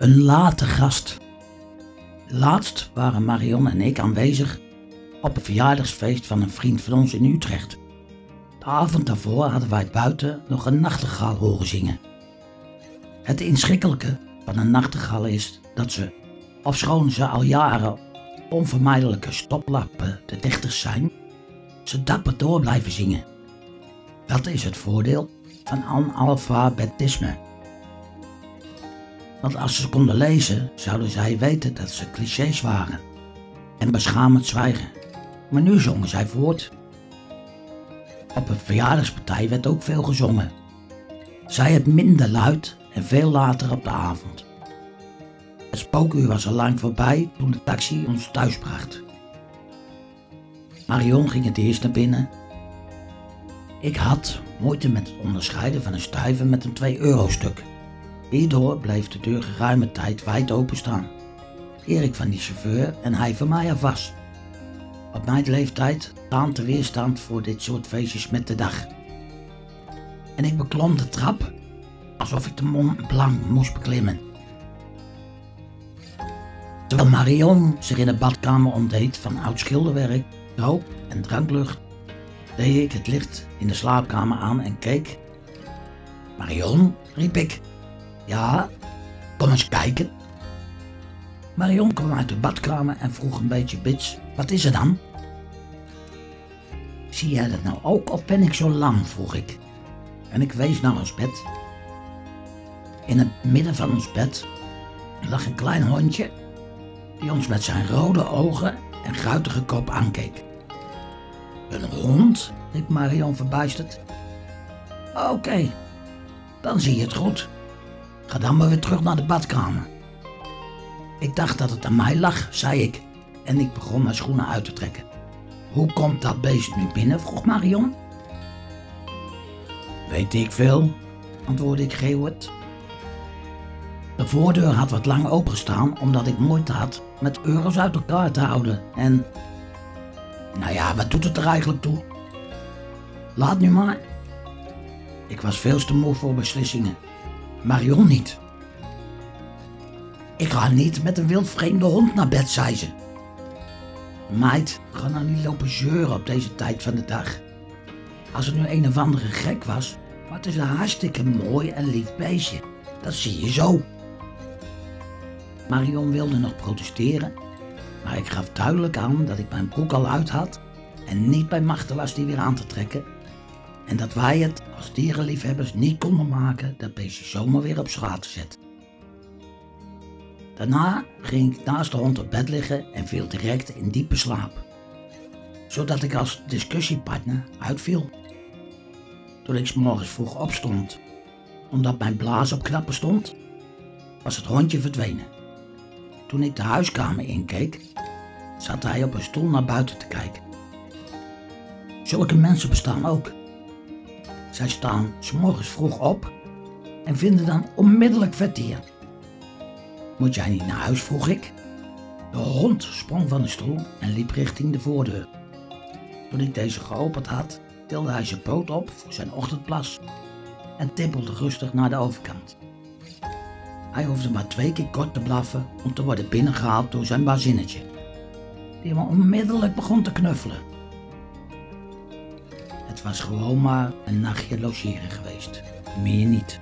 Een late gast. Laatst waren Marion en ik aanwezig op een verjaardagsfeest van een vriend van ons in Utrecht. De avond daarvoor hadden wij buiten nog een nachtegaal horen zingen. Het inschikkelijke van een nachtegaal is dat ze, ofschoon ze al jaren onvermijdelijke stoplappen de dichters zijn, ze dapper door blijven zingen. Dat is het voordeel van analfabetisme. Want als ze konden lezen, zouden zij weten dat ze clichés waren en beschamend zwijgen. Maar nu zongen zij voort. Op een verjaardagspartij werd ook veel gezongen. Zij het minder luid en veel later op de avond. Het spookuur was al lang voorbij toen de taxi ons thuis bracht. Marion ging het eerst naar binnen. Ik had moeite met het onderscheiden van een stuiver met een 2-euro-stuk. Hierdoor bleef de deur geruime tijd wijd open staan. Erik van die chauffeur en hij van mij af was. Op mijn leeftijd taant de weerstand voor dit soort feestjes met de dag. En ik beklom de trap alsof ik de Mont Blanc moest beklimmen. Terwijl Marion zich in de badkamer ontdeed van oud schilderwerk, rook en dranklucht, deed ik het licht in de slaapkamer aan en keek. Marion, riep ik. Ja, kom eens kijken. Marion kwam uit de badkamer en vroeg een beetje bits, wat is er dan? Zie jij dat nou ook of ben ik zo lang, vroeg ik. En ik wees naar ons bed. In het midden van ons bed lag een klein hondje die ons met zijn rode ogen en guitige kop aankeek. Een hond? riep Marion verbijsterd. Oké, dan zie je het goed. Ga dan maar weer terug naar de badkamer. Ik dacht dat het aan mij lag, zei ik, en ik begon mijn schoenen uit te trekken. Hoe komt dat beest nu binnen? vroeg Marion. Weet ik veel, antwoordde ik geeuwend. De voordeur had wat lang opengestaan omdat ik moeite had met euro's uit elkaar te houden en... Nou ja, wat doet het er eigenlijk toe? Laat nu maar. Ik was veel te moe voor beslissingen. Marion niet. Ik ga niet met een wildvreemde hond naar bed, zei ze. Meid, ga nou niet lopen zeuren op deze tijd van de dag. Als het nu een of andere gek was, het is een hartstikke mooi en lief beestje. Dat zie je zo. Marion wilde nog protesteren, maar ik gaf duidelijk aan dat ik mijn broek al uit had en niet bij machten was die weer aan te trekken. En dat wij het als dierenliefhebbers niet konden maken dat beestje zomaar weer op straat te zetten. Daarna ging ik naast de hond op bed liggen en viel direct in diepe slaap, zodat ik als discussiepartner uitviel. Toen ik s morgens vroeg opstond, omdat mijn blaas op knappen stond, was het hondje verdwenen. Toen ik de huiskamer inkeek, zat hij op een stoel naar buiten te kijken. Zulke mensen bestaan ook. Zij staan s morgens vroeg op en vinden dan onmiddellijk vertier. Moet jij niet naar huis? vroeg ik. De hond sprong van de stoel en liep richting de voordeur. Toen ik deze geopend had, tilde hij zijn poot op voor zijn ochtendplas en tippelde rustig naar de overkant. Hij hoefde maar twee keer kort te blaffen om te worden binnengehaald door zijn bazinnetje, die hem onmiddellijk begon te knuffelen. Het was gewoon maar een nachtje logeren geweest, meer niet.